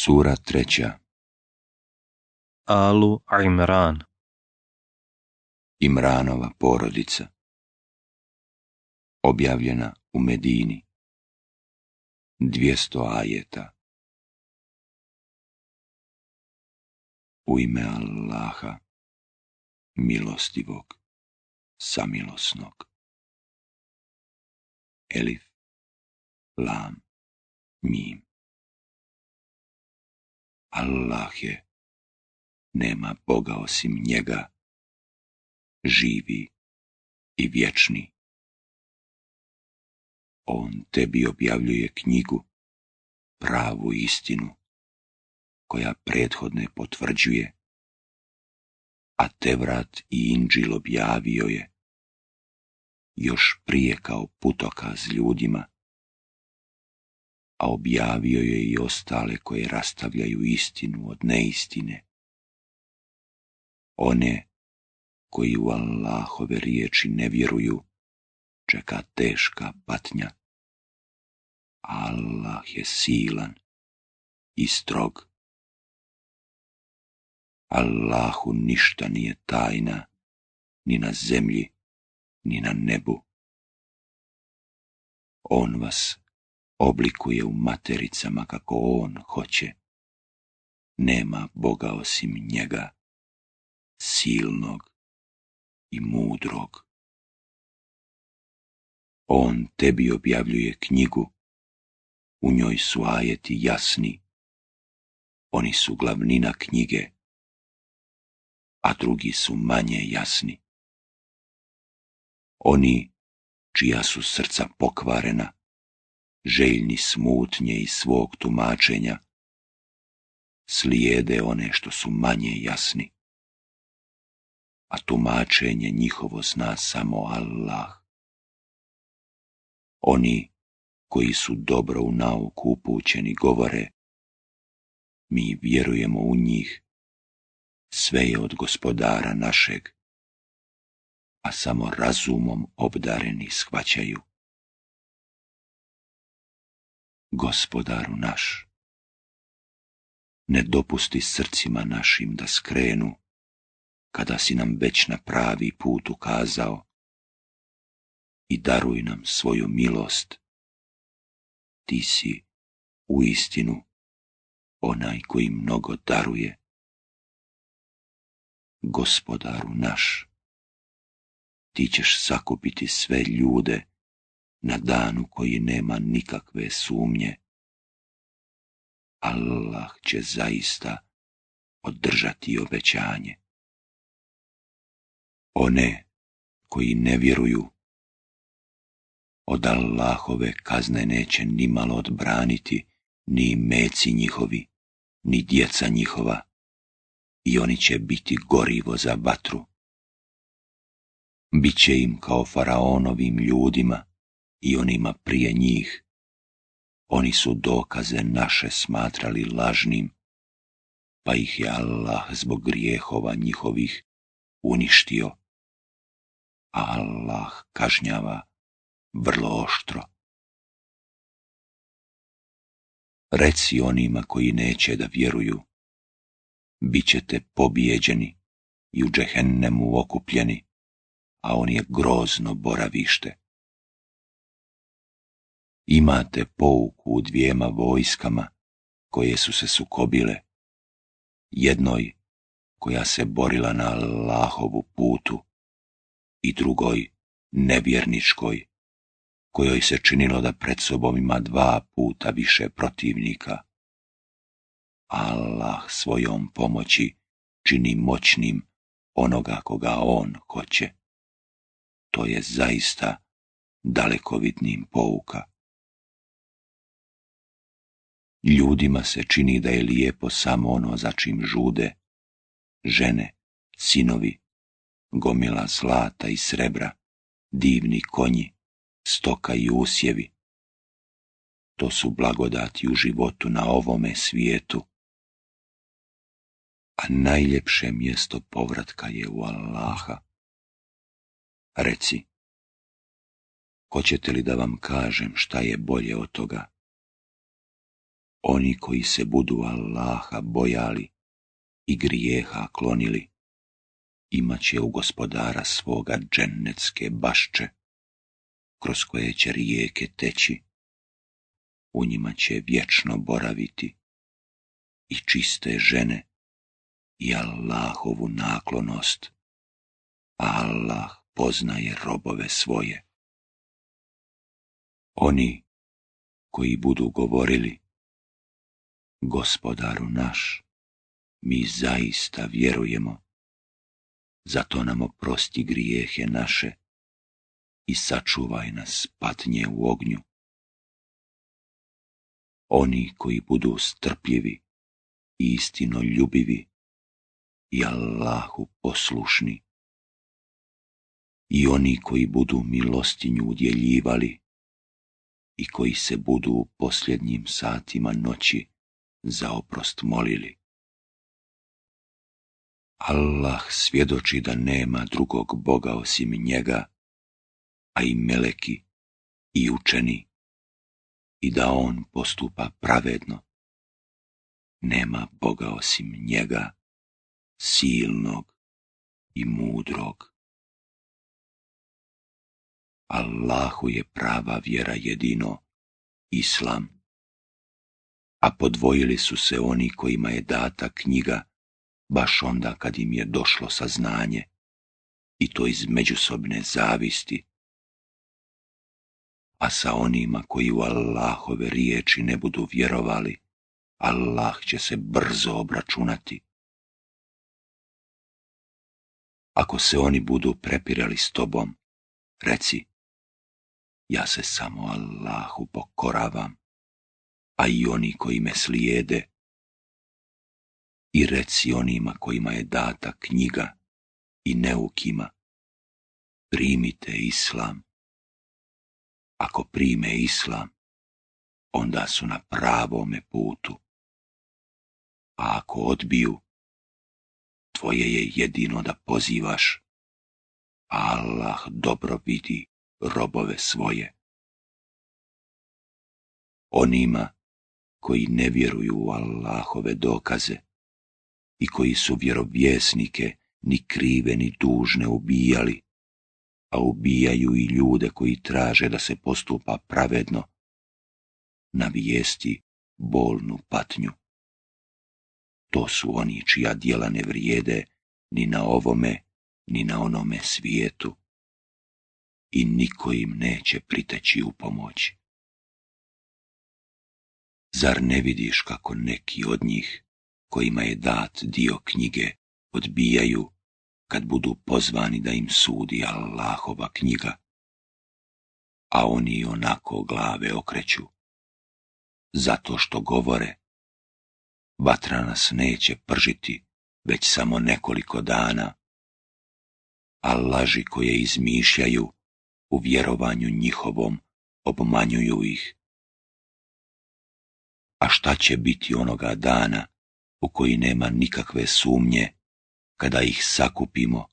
Sura treća Alu Imran Imranova porodica Objavljena u Medini Dvijesto ajeta U ime Allaha Milostivog Samilosnog Elif Lam Mim Allah je. Nema Boga osim njega. Živi i vječni. On tebi objavljuje knjigu, pravu istinu, koja prethodne potvrđuje, a Tevrat i Inđil objavio je, još prije kao putokaz ljudima, a objavio je i ostale koje rastavljaju istinu od neistine. One koji u Allahove riječi ne vjeruju, čeka teška patnja. Allah je silan i strog. Allahu ništa nije tajna, ni na zemlji, ni na nebu. On vas oblikuje u matericama kako on hoće. Nema Boga osim njega, silnog i mudrog. On tebi objavljuje knjigu, u njoj su ajeti jasni, oni su glavnina knjige, a drugi su manje jasni. Oni, čija su srca pokvarena, željni smutnje i svog tumačenja, slijede one što su manje jasni, a tumačenje njihovo zna samo Allah. Oni koji su dobro u nauku upućeni govore, mi vjerujemo u njih, sve je od gospodara našeg, a samo razumom obdareni shvaćaju gospodaru naš. Ne dopusti srcima našim da skrenu, kada si nam već na pravi put ukazao, i daruj nam svoju milost. Ti si u istinu onaj koji mnogo daruje. Gospodaru naš, ti ćeš sakupiti sve ljude na danu koji nema nikakve sumnje. Allah će zaista održati obećanje. One koji ne vjeruju, od Allahove kazne neće ni malo odbraniti ni meci njihovi, ni djeca njihova, i oni će biti gorivo za vatru. Biće im kao faraonovim ljudima, i onima prije njih. Oni su dokaze naše smatrali lažnim, pa ih je Allah zbog grijehova njihovih uništio. A Allah kažnjava vrlo oštro. Reci onima koji neće da vjeruju, bit ćete pobjeđeni i u džehennemu okupljeni, a on je grozno boravište imate pouku u dvijema vojskama koje su se sukobile, jednoj koja se borila na Allahovu putu i drugoj nevjerničkoj, kojoj se činilo da pred sobom ima dva puta više protivnika. Allah svojom pomoći čini moćnim onoga koga on hoće. To je zaista dalekovidnim pouka. Ljudima se čini da je lijepo samo ono za čim žude, žene, sinovi, gomila zlata i srebra, divni konji, stoka i usjevi. To su blagodati u životu na ovome svijetu. A najljepše mjesto povratka je u Allaha. Reci, hoćete li da vam kažem šta je bolje od toga? Oni koji se budu Allaha bojali i grijeha klonili, imat će u gospodara svoga džennetske bašče, kroz koje će rijeke teći, u njima će vječno boraviti i čiste žene i Allahovu naklonost, Allah poznaje robove svoje. Oni koji budu govorili, gospodaru naš, mi zaista vjerujemo. Zato nam oprosti grijehe naše i sačuvaj nas patnje u ognju. Oni koji budu strpljivi i istino ljubivi i Allahu poslušni, i oni koji budu milostinju udjeljivali i koji se budu u posljednjim satima noći za oprost molili. Allah svjedoči da nema drugog Boga osim njega, a i meleki i učeni, i da on postupa pravedno. Nema Boga osim njega, silnog i mudrog. Allahu je prava vjera jedino, Islam a podvojili su se oni kojima je data knjiga, baš onda kad im je došlo saznanje, i to iz međusobne zavisti, a sa onima koji u Allahove riječi ne budu vjerovali, Allah će se brzo obračunati. Ako se oni budu prepirali s tobom, reci, ja se samo Allahu pokoravam a i oni koji me slijede. I reci onima kojima je data knjiga i neukima, primite islam. Ako prime islam, onda su na pravome putu. A ako odbiju, tvoje je jedino da pozivaš. Allah dobro vidi robove svoje. Onima koji ne vjeruju u Allahove dokaze i koji su vjerovjesnike ni krive ni dužne ubijali, a ubijaju i ljude koji traže da se postupa pravedno, vijesti bolnu patnju. To su oni čija djela ne vrijede ni na ovome, ni na onome svijetu i niko im neće priteći u pomoći. Zar ne vidiš kako neki od njih, kojima je dat dio knjige, odbijaju kad budu pozvani da im sudi Allahova knjiga? A oni onako glave okreću, zato što govore, vatra nas neće pržiti već samo nekoliko dana, a laži koje izmišljaju u vjerovanju njihovom obmanjuju ih a šta će biti onoga dana u koji nema nikakve sumnje, kada ih sakupimo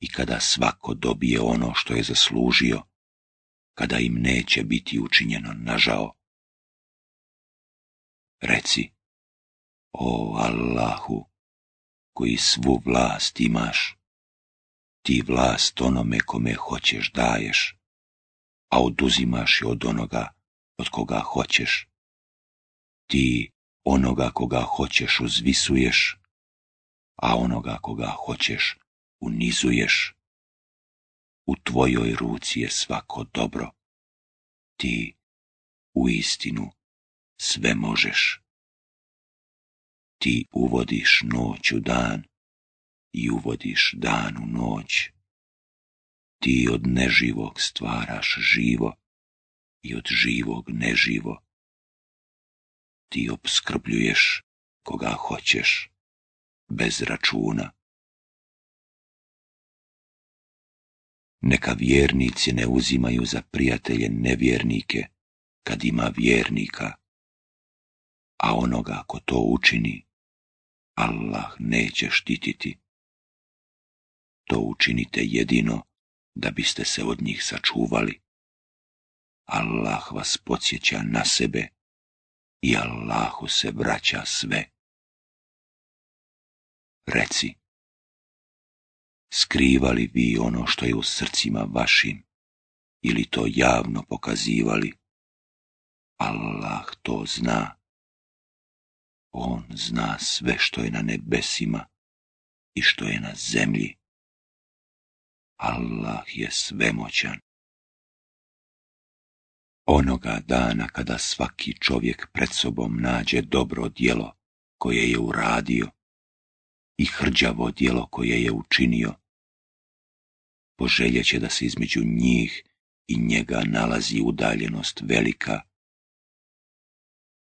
i kada svako dobije ono što je zaslužio, kada im neće biti učinjeno nažao? Reci, o Allahu, koji svu vlast imaš, ti vlast onome kome hoćeš daješ, a oduzimaš je od onoga od koga hoćeš ti onoga koga hoćeš uzvisuješ, a onoga koga hoćeš unizuješ. U tvojoj ruci je svako dobro. Ti u istinu sve možeš. Ti uvodiš noć u dan i uvodiš dan u noć. Ti od neživog stvaraš živo i od živog neživo ti obskrbljuješ koga hoćeš, bez računa. Neka vjernici ne uzimaju za prijatelje nevjernike, kad ima vjernika, a onoga ko to učini, Allah neće štititi. To učinite jedino da biste se od njih sačuvali. Allah vas podsjeća na sebe i Allahu se vraća sve. Reci, skrivali vi ono što je u srcima vašim ili to javno pokazivali? Allah to zna. On zna sve što je na nebesima i što je na zemlji. Allah je svemoćan. Onoga dana kada svaki čovjek pred sobom nađe dobro djelo koje je uradio i hrđavo djelo koje je učinio, poželjeće da se između njih i njega nalazi udaljenost velika.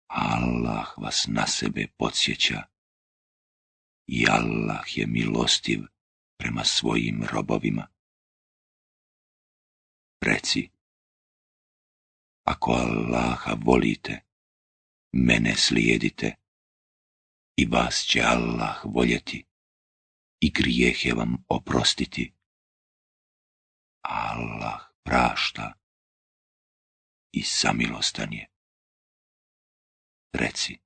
Allah vas na sebe podsjeća i Allah je milostiv prema svojim robovima. Reci, ako Allaha volite, mene slijedite i vas će Allah voljeti i grijehe vam oprostiti. Allah prašta i samilostan je. Reci,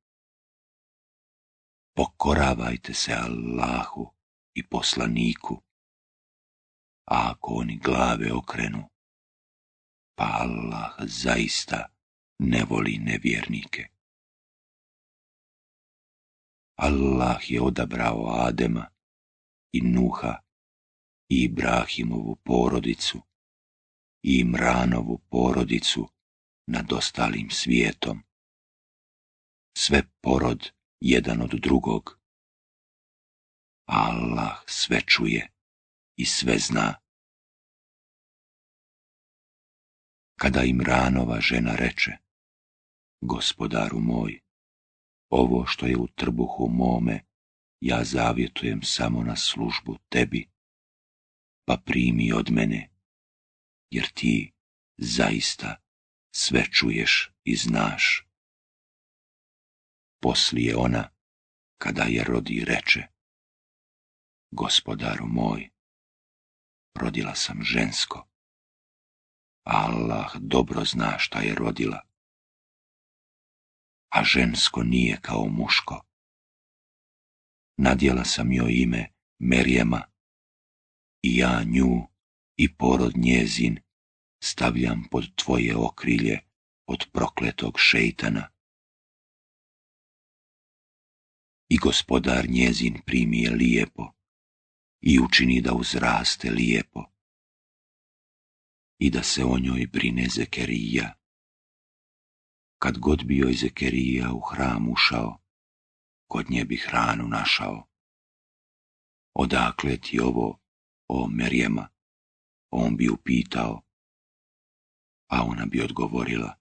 pokoravajte se Allahu i poslaniku, a ako oni glave okrenu, pa Allah zaista ne voli nevjernike. Allah je odabrao Adema i Nuha i Ibrahimovu porodicu i Imranovu porodicu nad ostalim svijetom. Sve porod jedan od drugog. Allah sve čuje i sve zna. kada im ranova žena reče, gospodaru moj, ovo što je u trbuhu mome, ja zavjetujem samo na službu tebi, pa primi od mene, jer ti zaista sve čuješ i znaš. Poslije ona, kada je rodi, reče, gospodaru moj, rodila sam žensko, Allah dobro zna šta je rodila. A žensko nije kao muško. Nadjela sam joj ime Merjema i ja nju i porod njezin stavljam pod tvoje okrilje od prokletog šeitana. I gospodar njezin primi je lijepo i učini da uzraste lijepo i da se o njoj brine Zekerija. Kad god bio joj Zekerija u hram ušao, kod nje bi hranu našao. Odakle ti ovo, o Merjema? On bi upitao, a ona bi odgovorila,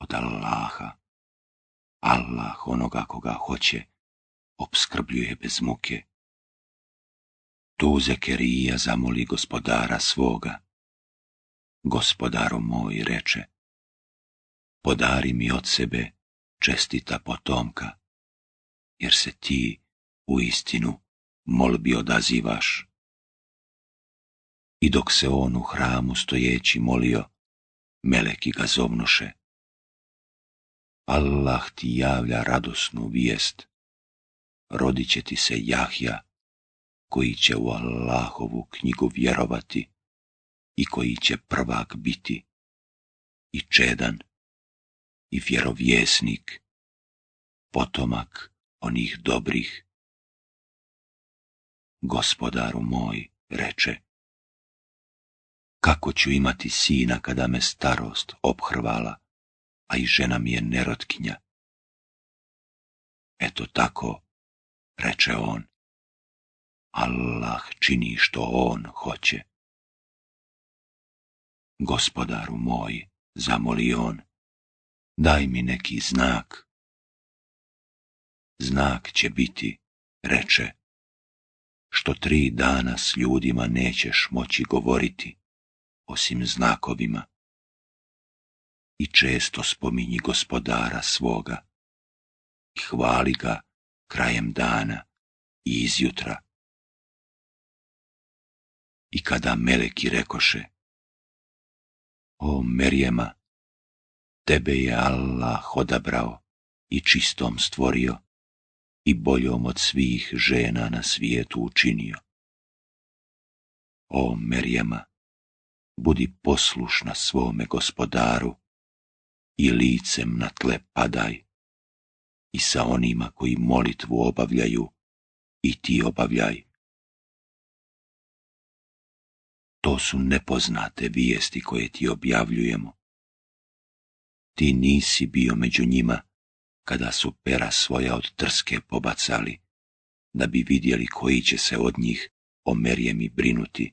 od Allaha. Allah onoga koga hoće, obskrbljuje bez muke. Tu Zekerija zamoli gospodara svoga, gospodaro moj, reče. Podari mi od sebe čestita potomka, jer se ti u istinu molbi odazivaš. I dok se on u hramu stojeći molio, meleki ga zovnoše. Allah ti javlja radosnu vijest. Rodit će ti se Jahja, koji će u Allahovu knjigu vjerovati i koji će prvak biti, i čedan, i vjerovjesnik, potomak onih dobrih. Gospodaru moj, reče, kako ću imati sina kada me starost obhrvala, a i žena mi je nerotkinja? Eto tako, reče on, Allah čini što on hoće gospodaru moj, zamoli on, daj mi neki znak. Znak će biti, reče, što tri dana s ljudima nećeš moći govoriti, osim znakovima. I često spominji gospodara svoga i hvali ga krajem dana i izjutra. I kada meleki rekoše, o Merijema, tebe je Allah odabrao i čistom stvorio i boljom od svih žena na svijetu učinio. O Merijema, budi poslušna svome gospodaru i licem na tle padaj i sa onima koji molitvu obavljaju i ti obavljaj. To su nepoznate vijesti koje ti objavljujemo. Ti nisi bio među njima kada su pera svoja od trske pobacali, da bi vidjeli koji će se od njih o Merijemi brinuti.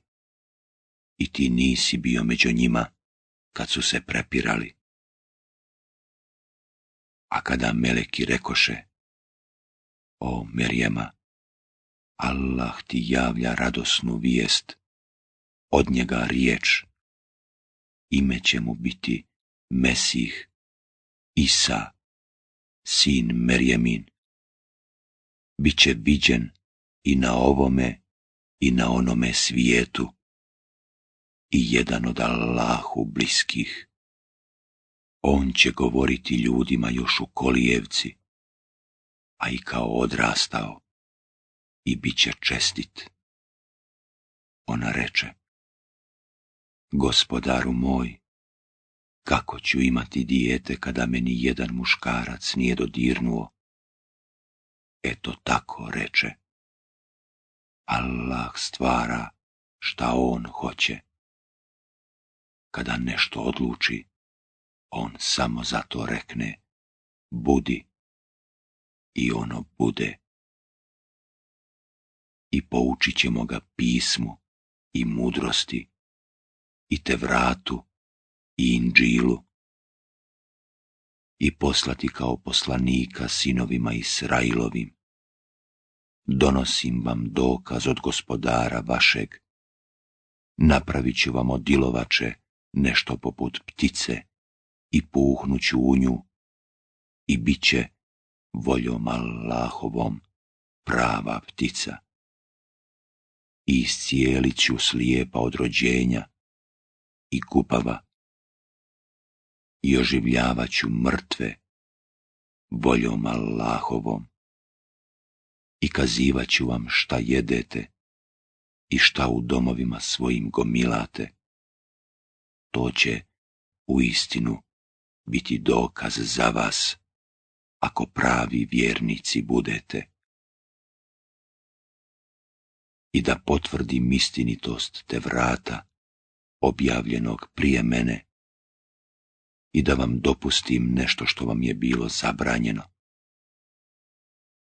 I ti nisi bio među njima kad su se prepirali. A kada Meleki rekoše, o Merjema, Allah ti javlja radosnu vijest od njega riječ. Ime će mu biti Mesih, Isa, sin Merjemin. Biće viđen i na ovome i na onome svijetu i jedan od Allahu bliskih. On će govoriti ljudima još u kolijevci, a i kao odrastao i bit će čestit. Ona reče gospodaru moj, kako ću imati dijete kada me ni jedan muškarac nije dodirnuo? Eto tako reče. Allah stvara šta on hoće. Kada nešto odluči, on samo zato rekne, budi, i ono bude. I poučit ćemo ga pismu i mudrosti i Tevratu i Inđilu i poslati kao poslanika sinovima Israilovim. Donosim vam dokaz od gospodara vašeg, napravit ću vam od dilovače nešto poput ptice i puhnuću u nju i bit će voljom Allahovom prava ptica. I iscijelit ću slijepa od rođenja i kupava i oživljavaću mrtve voljom Allahovom i kazivaću vam šta jedete i šta u domovima svojim gomilate. To će u istinu biti dokaz za vas ako pravi vjernici budete. I da potvrdim istinitost te vrata objavljenog prije mene i da vam dopustim nešto što vam je bilo zabranjeno.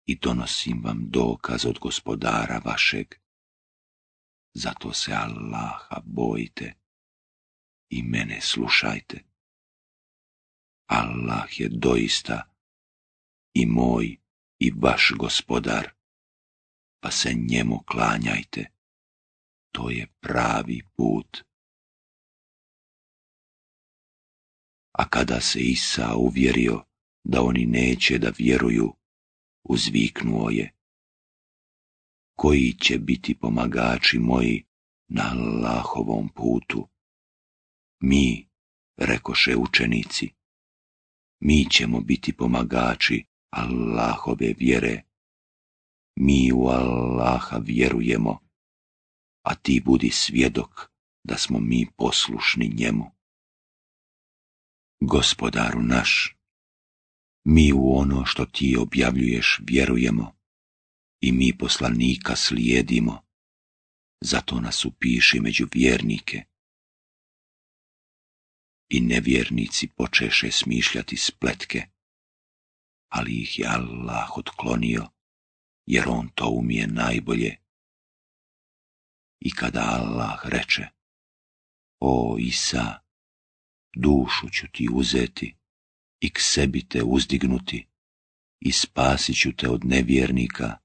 I donosim vam dokaz od gospodara vašeg. Zato se Allaha bojite i mene slušajte. Allah je doista i moj i vaš gospodar, pa se njemu klanjajte. To je pravi put. A kada se Isa uvjerio da oni neće da vjeruju, uzviknuo je. Koji će biti pomagači moji na Allahovom putu? Mi, rekoše učenici, mi ćemo biti pomagači Allahove vjere. Mi u Allaha vjerujemo, a ti budi svjedok da smo mi poslušni njemu gospodaru naš. Mi u ono što ti objavljuješ vjerujemo i mi poslanika slijedimo, zato nas upiši među vjernike. I nevjernici počeše smišljati spletke, ali ih je Allah otklonio, jer on to umije najbolje. I kada Allah reče, o Isa, dušu ću ti uzeti i k sebi te uzdignuti i spasit ću te od nevjernika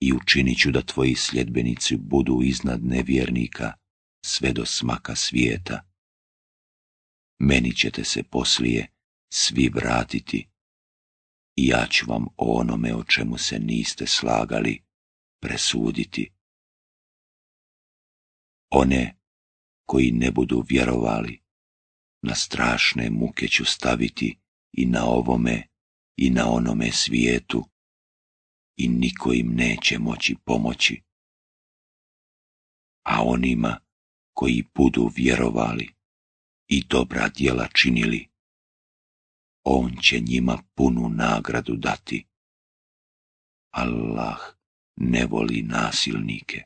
i učinit ću da tvoji sljedbenici budu iznad nevjernika sve do smaka svijeta. Meni ćete se poslije svi vratiti i ja ću vam o onome o čemu se niste slagali presuditi. One koji ne budu vjerovali na strašne muke ću staviti i na ovome i na onome svijetu i niko im neće moći pomoći. A onima koji budu vjerovali i dobra djela činili, on će njima punu nagradu dati. Allah ne voli nasilnike.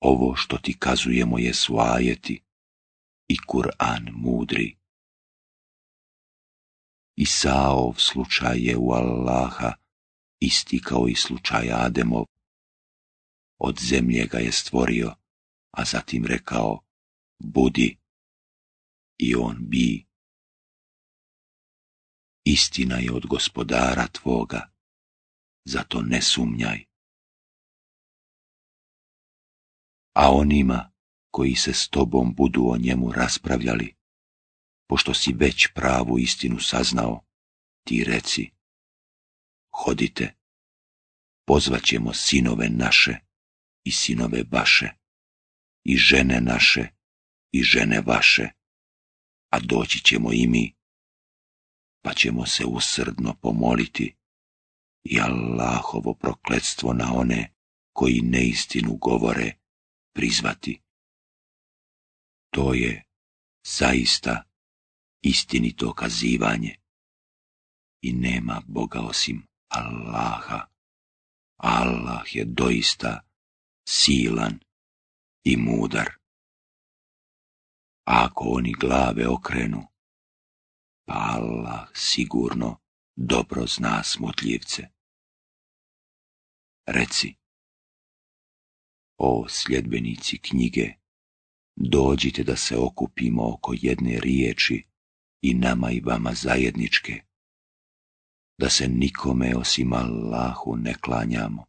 Ovo što ti kazujemo je svajeti i Kur'an mudri. Isaov slučaj je u Allaha isti kao i slučaj Ademov. Od zemlje ga je stvorio, a zatim rekao, budi, i on bi. Istina je od gospodara tvoga, zato ne sumnjaj. A onima koji se s tobom budu o njemu raspravljali, pošto si već pravu istinu saznao, ti reci, hodite, pozvaćemo sinove naše i sinove vaše, i žene naše i žene vaše, a doći ćemo i mi, pa ćemo se usrdno pomoliti i Allahovo prokledstvo na one koji neistinu govore prizvati to je zaista istinito kazivanje. I nema Boga osim Allaha. Allah je doista silan i mudar. Ako oni glave okrenu, pa Allah sigurno dobro zna smutljivce. Reci, o sljedbenici knjige, dođite da se okupimo oko jedne riječi i nama i vama zajedničke, da se nikome osim Allahu ne klanjamo,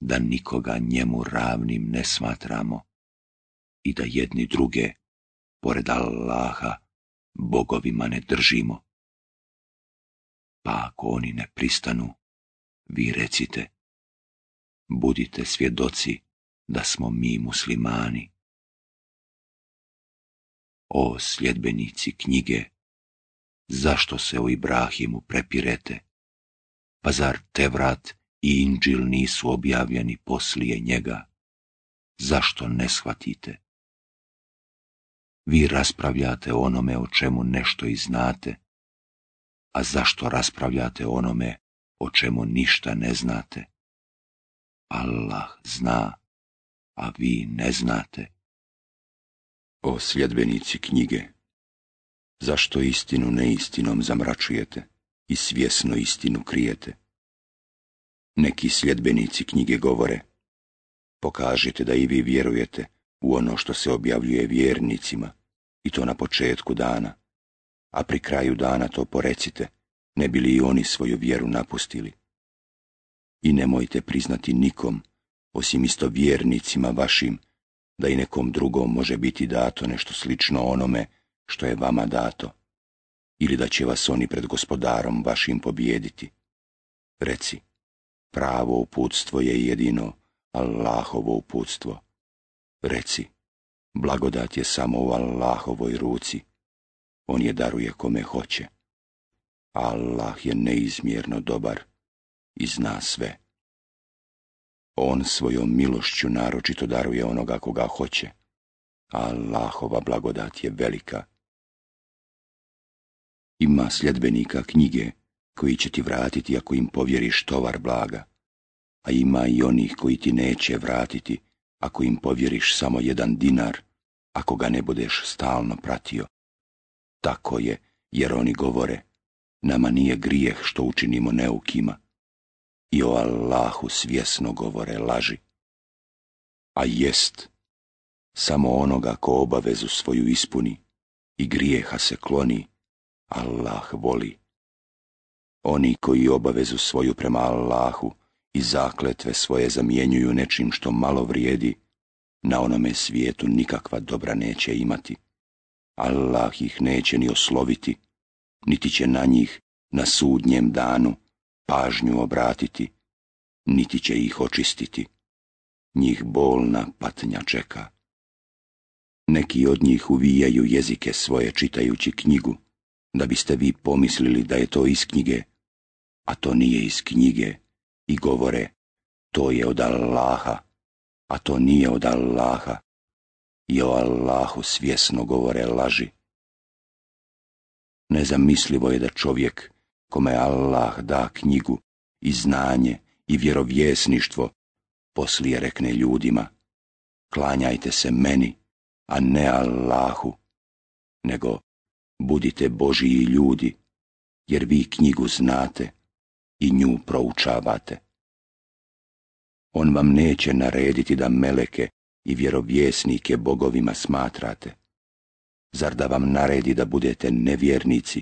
da nikoga njemu ravnim ne smatramo i da jedni druge, pored Allaha, bogovima ne držimo. Pa ako oni ne pristanu, vi recite, budite svjedoci da smo mi muslimani o sljedbenici knjige, zašto se o Ibrahimu prepirete? Pa zar Tevrat i Inđil nisu objavljeni poslije njega? Zašto ne shvatite? Vi raspravljate onome o čemu nešto i znate, a zašto raspravljate onome o čemu ništa ne znate? Allah zna, a vi ne znate o sljedbenici knjige, zašto istinu neistinom zamračujete i svjesno istinu krijete? Neki sljedbenici knjige govore, pokažite da i vi vjerujete u ono što se objavljuje vjernicima, i to na početku dana, a pri kraju dana to porecite, ne li i oni svoju vjeru napustili. I nemojte priznati nikom, osim isto vjernicima vašim, da i nekom drugom može biti dato nešto slično onome što je vama dato, ili da će vas oni pred gospodarom vašim pobijediti. Reci, pravo uputstvo je jedino Allahovo uputstvo. Reci, blagodat je samo u Allahovoj ruci, on je daruje kome hoće. Allah je neizmjerno dobar i zna sve. On svojom milošću naročito daruje onoga koga hoće. Allahova blagodat je velika. Ima sljedbenika knjige koji će ti vratiti ako im povjeriš tovar blaga, a ima i onih koji ti neće vratiti ako im povjeriš samo jedan dinar, ako ga ne budeš stalno pratio. Tako je, jer oni govore, nama nije grijeh što učinimo neukima i o Allahu svjesno govore laži. A jest, samo onoga ko obavezu svoju ispuni i grijeha se kloni, Allah voli. Oni koji obavezu svoju prema Allahu i zakletve svoje zamjenjuju nečim što malo vrijedi, na onome svijetu nikakva dobra neće imati. Allah ih neće ni osloviti, niti će na njih na sudnjem danu pažnju obratiti, niti će ih očistiti. Njih bolna patnja čeka. Neki od njih uvijaju jezike svoje čitajući knjigu, da biste vi pomislili da je to iz knjige, a to nije iz knjige, i govore, to je od Allaha, a to nije od Allaha, i o Allahu svjesno govore laži. Nezamislivo je da čovjek, kome Allah da knjigu i znanje i vjerovjesništvo, poslije rekne ljudima, klanjajte se meni, a ne Allahu, nego budite Božiji ljudi, jer vi knjigu znate i nju proučavate. On vam neće narediti da meleke i vjerovjesnike bogovima smatrate. Zar da vam naredi da budete nevjernici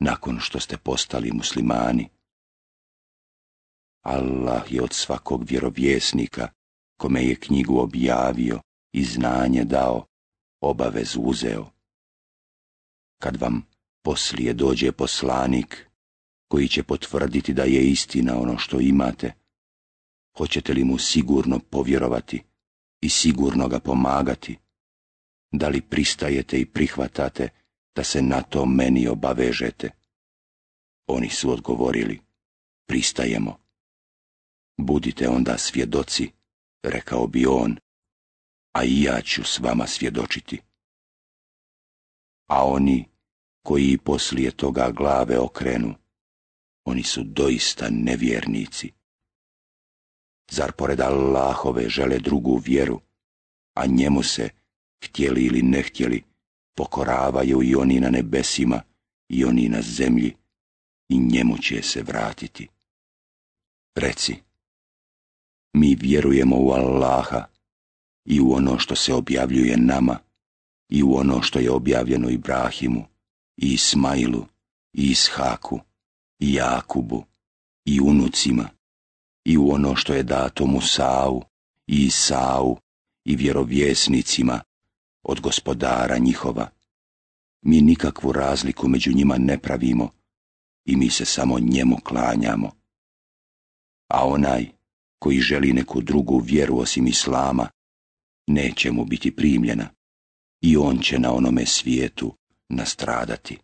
nakon što ste postali muslimani. Allah je od svakog vjerovjesnika, kome je knjigu objavio i znanje dao, obavez uzeo. Kad vam poslije dođe poslanik, koji će potvrditi da je istina ono što imate, hoćete li mu sigurno povjerovati i sigurno ga pomagati? Da li pristajete i prihvatate da se na to meni obavežete. Oni su odgovorili, pristajemo. Budite onda svjedoci, rekao bi on, a i ja ću s vama svjedočiti. A oni koji poslije toga glave okrenu, oni su doista nevjernici. Zar pored Allahove žele drugu vjeru, a njemu se, htjeli ili ne htjeli, pokoravaju i oni na nebesima i oni na zemlji i njemu će se vratiti. Reci, mi vjerujemo u Allaha i u ono što se objavljuje nama i u ono što je objavljeno Ibrahimu i Ismailu i Ishaku i Jakubu i unucima i u ono što je dato Musau i Isau i vjerovjesnicima od gospodara njihova. Mi nikakvu razliku među njima ne pravimo i mi se samo njemu klanjamo. A onaj koji želi neku drugu vjeru osim islama, neće mu biti primljena i on će na onome svijetu nastradati.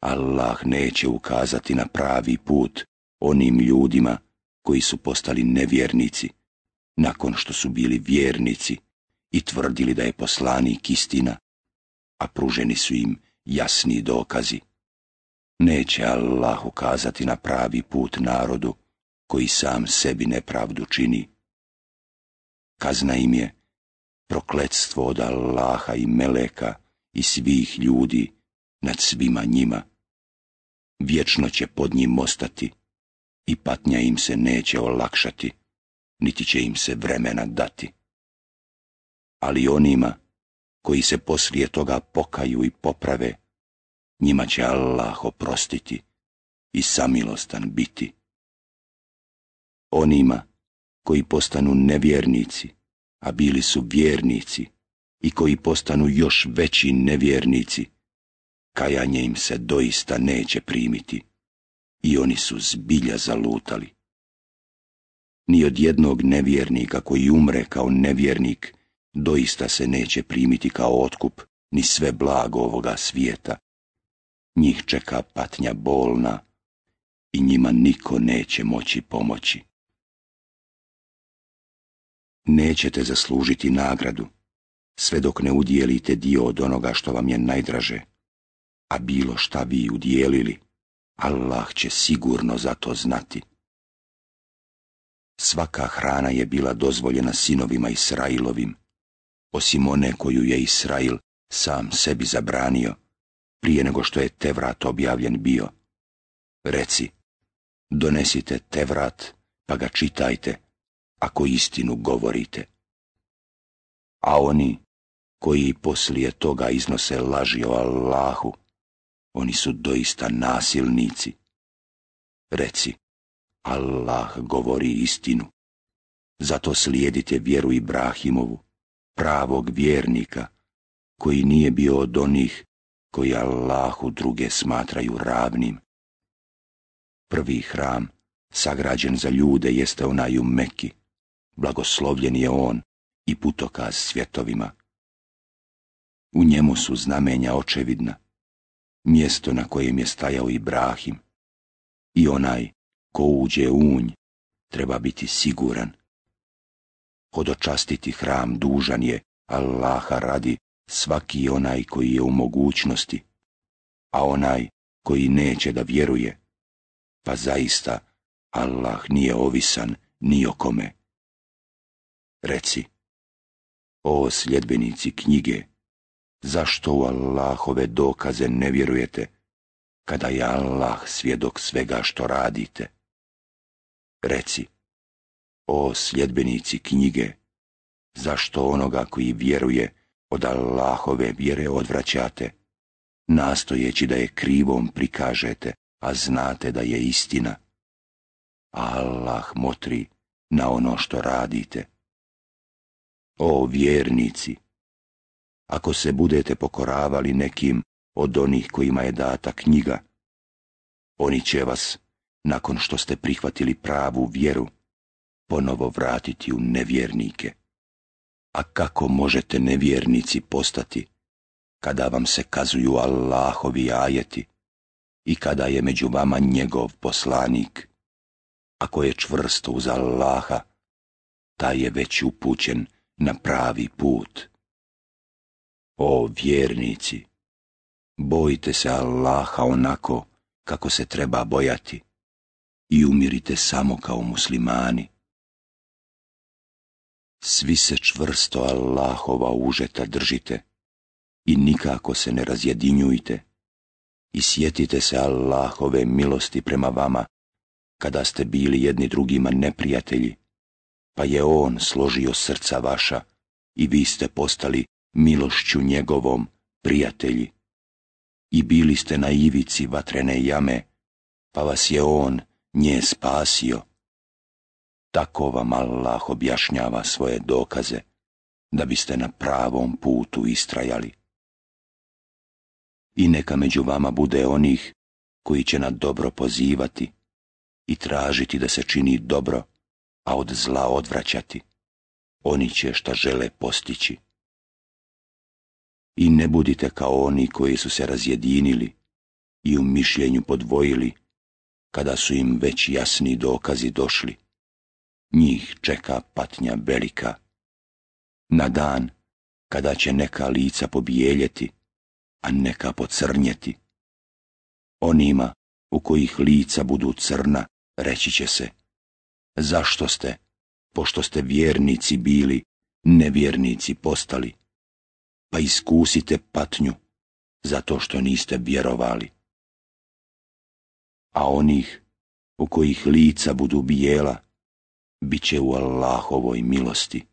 Allah neće ukazati na pravi put onim ljudima koji su postali nevjernici, nakon što su bili vjernici i tvrdili da je poslanik istina, a pruženi su im jasni dokazi. Neće Allah ukazati na pravi put narodu koji sam sebi nepravdu čini. Kazna im je prokletstvo od Allaha i Meleka i svih ljudi nad svima njima. Vječno će pod njim ostati i patnja im se neće olakšati, niti će im se vremena dati ali onima koji se poslije toga pokaju i poprave, njima će Allah oprostiti i samilostan biti. Onima koji postanu nevjernici, a bili su vjernici, i koji postanu još veći nevjernici, kajanje im se doista neće primiti, i oni su zbilja zalutali. Ni od jednog nevjernika koji umre kao nevjernik, doista se neće primiti kao otkup ni sve blago ovoga svijeta. Njih čeka patnja bolna i njima niko neće moći pomoći. Nećete zaslužiti nagradu, sve dok ne udijelite dio od onoga što vam je najdraže, a bilo šta vi udijelili, Allah će sigurno za to znati. Svaka hrana je bila dozvoljena sinovima Israilovim, osim one koju je Israil sam sebi zabranio, prije nego što je Tevrat objavljen bio. Reci, donesite Tevrat, pa ga čitajte, ako istinu govorite. A oni koji poslije toga iznose laži o Allahu, oni su doista nasilnici. Reci, Allah govori istinu. Zato slijedite vjeru Ibrahimovu pravog vjernika, koji nije bio od onih koji Allahu druge smatraju ravnim. Prvi hram, sagrađen za ljude, jeste onaj u Meki. Blagoslovljen je on i putokaz svjetovima. U njemu su znamenja očevidna, mjesto na kojem je stajao Ibrahim. I onaj ko uđe unj, treba biti siguran hodočastiti hram dužan je, Allaha radi, svaki onaj koji je u mogućnosti, a onaj koji neće da vjeruje. Pa zaista, Allah nije ovisan ni o kome. Reci, o sljedbenici knjige, zašto u Allahove dokaze ne vjerujete, kada je Allah svjedok svega što radite? Reci, o sljedbenici knjige, zašto onoga koji vjeruje od Allahove vjere odvraćate, nastojeći da je krivom prikažete, a znate da je istina. Allah motri na ono što radite. O vjernici, ako se budete pokoravali nekim od onih kojima je data knjiga, oni će vas, nakon što ste prihvatili pravu vjeru, ponovo vratiti u nevjernike. A kako možete nevjernici postati, kada vam se kazuju Allahovi ajeti i kada je među vama njegov poslanik? Ako je čvrsto uz Allaha, taj je već upućen na pravi put. O vjernici, bojite se Allaha onako kako se treba bojati i umirite samo kao muslimani. Svi se čvrsto Allahova užeta držite i nikako se ne razjedinjujte. I sjetite se Allahove milosti prema vama, kada ste bili jedni drugima neprijatelji, pa je On složio srca vaša i vi ste postali milošću njegovom prijatelji. I bili ste na ivici vatrene jame, pa vas je On nje spasio tako vam Allah objašnjava svoje dokaze, da biste na pravom putu istrajali. I neka među vama bude onih koji će na dobro pozivati i tražiti da se čini dobro, a od zla odvraćati. Oni će šta žele postići. I ne budite kao oni koji su se razjedinili i u mišljenju podvojili, kada su im već jasni dokazi došli njih čeka patnja velika. Na dan kada će neka lica pobijeljeti, a neka pocrnjeti. Onima u kojih lica budu crna, reći će se, zašto ste, pošto ste vjernici bili, nevjernici postali, pa iskusite patnju, zato što niste vjerovali. A onih u kojih lica budu bijela, bit će u Allahovoj milosti.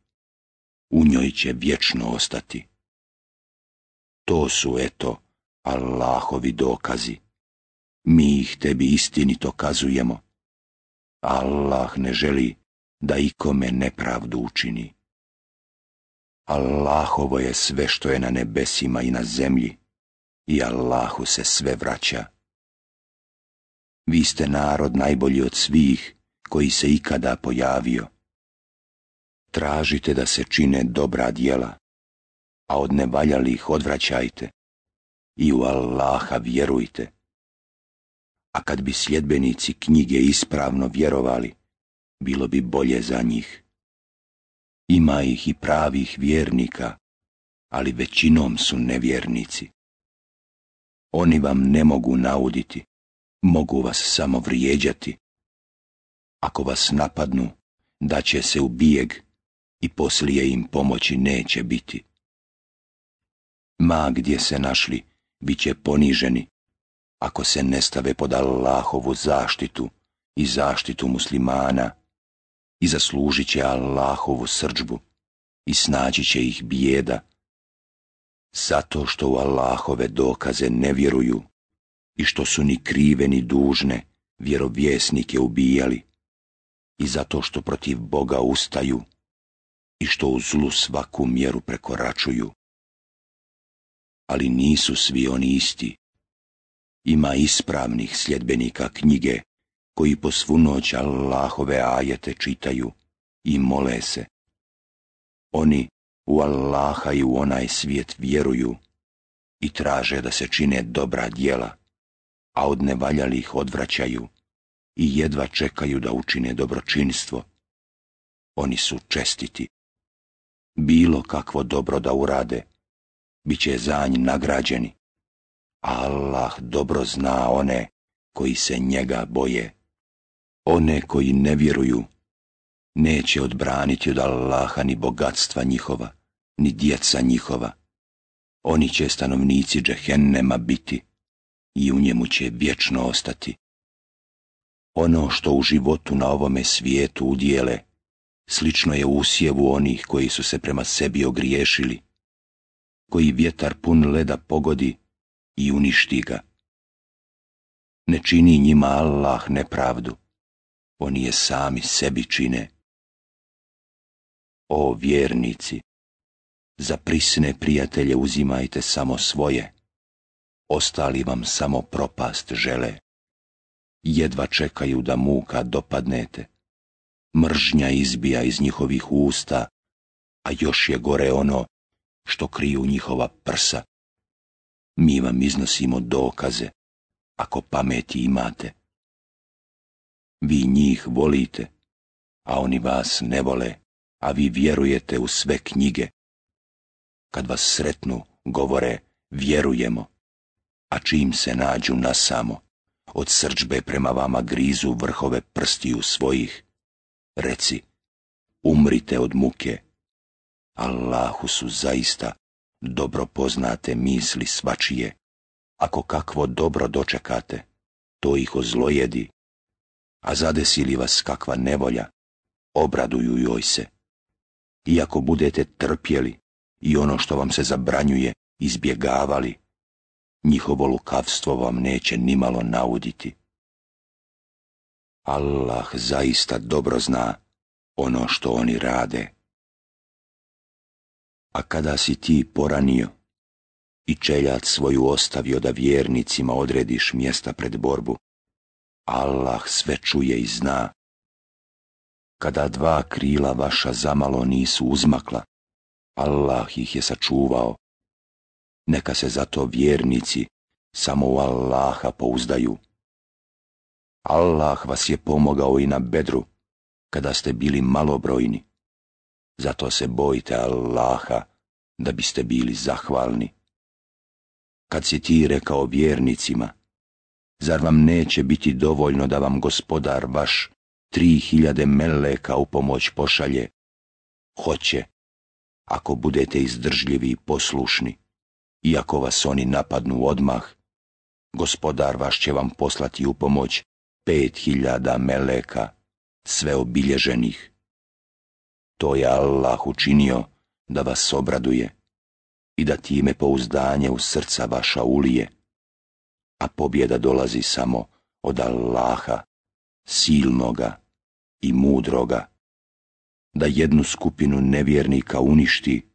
U njoj će vječno ostati. To su, eto, Allahovi dokazi. Mi ih tebi istinito kazujemo. Allah ne želi da ikome nepravdu učini. Allahovo je sve što je na nebesima i na zemlji i Allahu se sve vraća. Vi ste narod najbolji od svih koji se ikada pojavio. Tražite da se čine dobra djela, a od nevaljalih odvraćajte i u Allaha vjerujte. A kad bi sljedbenici knjige ispravno vjerovali, bilo bi bolje za njih. Ima ih i pravih vjernika, ali većinom su nevjernici. Oni vam ne mogu nauditi, mogu vas samo vrijeđati ako vas napadnu, da će se u bijeg i poslije im pomoći neće biti. Ma gdje se našli, bit će poniženi, ako se ne stave pod Allahovu zaštitu i zaštitu muslimana i zaslužit će Allahovu srđbu i snaći će ih bijeda, zato što u Allahove dokaze ne vjeruju i što su ni krive ni dužne vjerovjesnike ubijali i zato što protiv Boga ustaju i što u zlu svaku mjeru prekoračuju. Ali nisu svi oni isti. Ima ispravnih sljedbenika knjige koji po svu noć Allahove ajete čitaju i mole se. Oni u Allaha i u onaj svijet vjeruju i traže da se čine dobra djela, a od nevaljalih odvraćaju i jedva čekaju da učine dobročinstvo. Oni su čestiti. Bilo kakvo dobro da urade, bit će za nj nagrađeni. Allah dobro zna one koji se njega boje. One koji ne vjeruju, neće odbraniti od Allaha ni bogatstva njihova, ni djeca njihova. Oni će stanovnici džehennema biti i u njemu će vječno ostati. Ono što u životu na ovome svijetu udjele, slično je usjevu onih koji su se prema sebi ogriješili, koji vjetar pun leda pogodi i uništi ga. Ne čini njima Allah nepravdu, oni je sami sebi čine. O vjernici, za prisne prijatelje uzimajte samo svoje, ostali vam samo propast žele jedva čekaju da muka dopadnete. Mržnja izbija iz njihovih usta, a još je gore ono što kriju njihova prsa. Mi vam iznosimo dokaze, ako pameti imate. Vi njih volite, a oni vas ne vole, a vi vjerujete u sve knjige. Kad vas sretnu, govore, vjerujemo, a čim se nađu na samo, od srđbe prema vama grizu vrhove prstiju svojih. Reci, umrite od muke. Allahu su zaista dobro poznate misli svačije. Ako kakvo dobro dočekate, to ih ozlojedi. A zadesili vas kakva nevolja, obraduju joj se. Iako budete trpjeli i ono što vam se zabranjuje, izbjegavali, njihovo lukavstvo vam neće nimalo nauditi. Allah zaista dobro zna ono što oni rade. A kada si ti poranio i čeljat svoju ostavio da vjernicima odrediš mjesta pred borbu, Allah sve čuje i zna. Kada dva krila vaša zamalo nisu uzmakla, Allah ih je sačuvao neka se zato vjernici samo u Allaha pouzdaju. Allah vas je pomogao i na bedru, kada ste bili malobrojni. Zato se bojite Allaha, da biste bili zahvalni. Kad si ti rekao vjernicima, zar vam neće biti dovoljno da vam gospodar vaš tri hiljade meleka u pomoć pošalje? Hoće, ako budete izdržljivi i poslušni iako vas oni napadnu odmah, gospodar vaš će vam poslati u pomoć pet hiljada meleka, sve obilježenih. To je Allah učinio da vas obraduje i da time pouzdanje u srca vaša ulije, a pobjeda dolazi samo od Allaha, silnoga i mudroga, da jednu skupinu nevjernika uništi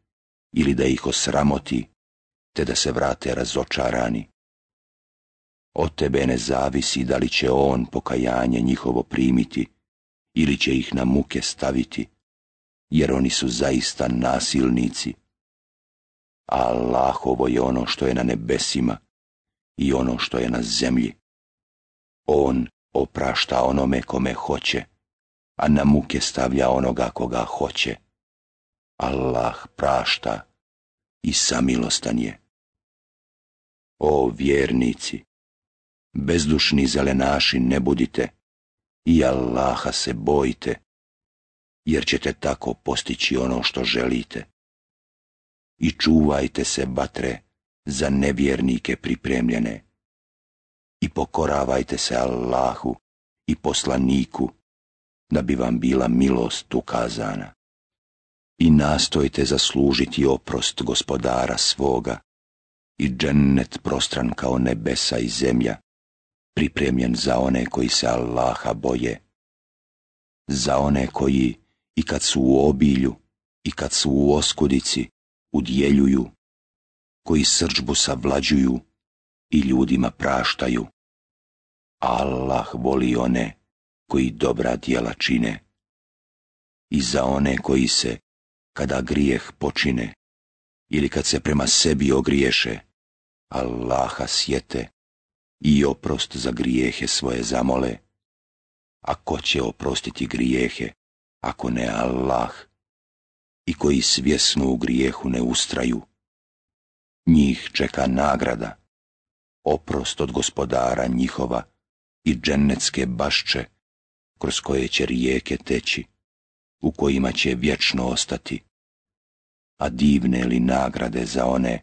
ili da ih osramoti, te da se vrate razočarani. Od tebe ne zavisi da li će on pokajanje njihovo primiti ili će ih na muke staviti, jer oni su zaista nasilnici. ovo je ono što je na nebesima i ono što je na zemlji. On oprašta onome kome hoće, a na muke stavlja onoga koga hoće. Allah prašta i samilostan je. O vjernici, bezdušni zelenaši ne budite i Allaha se bojite, jer ćete tako postići ono što želite. I čuvajte se batre za nevjernike pripremljene. I pokoravajte se Allahu i poslaniku, da bi vam bila milost ukazana. I nastojte zaslužiti oprost gospodara svoga, i džennet prostran kao nebesa i zemlja, pripremljen za one koji se Allaha boje, za one koji i kad su u obilju i kad su u oskudici udjeljuju, koji srđbu savlađuju i ljudima praštaju. Allah voli one koji dobra djela čine i za one koji se, kada grijeh počine ili kad se prema sebi ogriješe, Allaha sjete i oprost za grijehe svoje zamole. A ko će oprostiti grijehe, ako ne Allah? I koji svjesno u grijehu ne ustraju. Njih čeka nagrada, oprost od gospodara njihova i džennetske bašče, kroz koje će rijeke teći, u kojima će vječno ostati. A divne li nagrade za one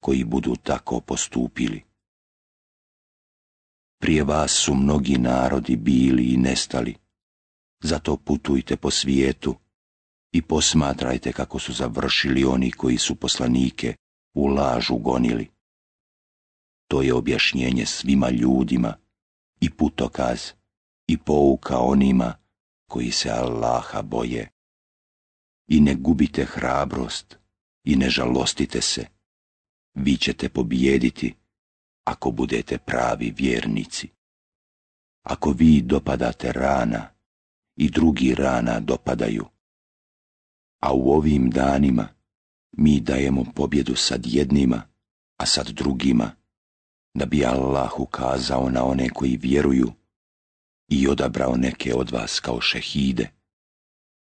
koji budu tako postupili. Prije vas su mnogi narodi bili i nestali, zato putujte po svijetu i posmatrajte kako su završili oni koji su poslanike u lažu gonili. To je objašnjenje svima ljudima i putokaz i pouka onima koji se Allaha boje. I ne gubite hrabrost i ne žalostite se vi ćete pobijediti ako budete pravi vjernici. Ako vi dopadate rana i drugi rana dopadaju. A u ovim danima mi dajemo pobjedu sad jednima, a sad drugima, da bi Allah ukazao na one koji vjeruju i odabrao neke od vas kao šehide.